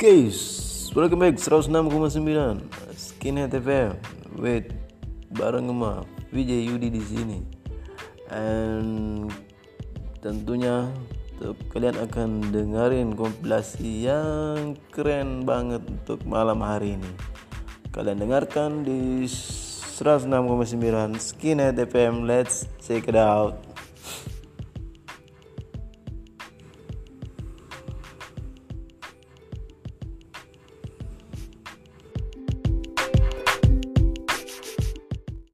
Guys, welcome back 106,9 Skinhead FM Wait, bareng sama VJ Yudi di sini. And tentunya kalian akan dengerin kompilasi yang keren banget untuk malam hari ini. Kalian dengarkan di 106,9 Skinhead FM. Let's check it out.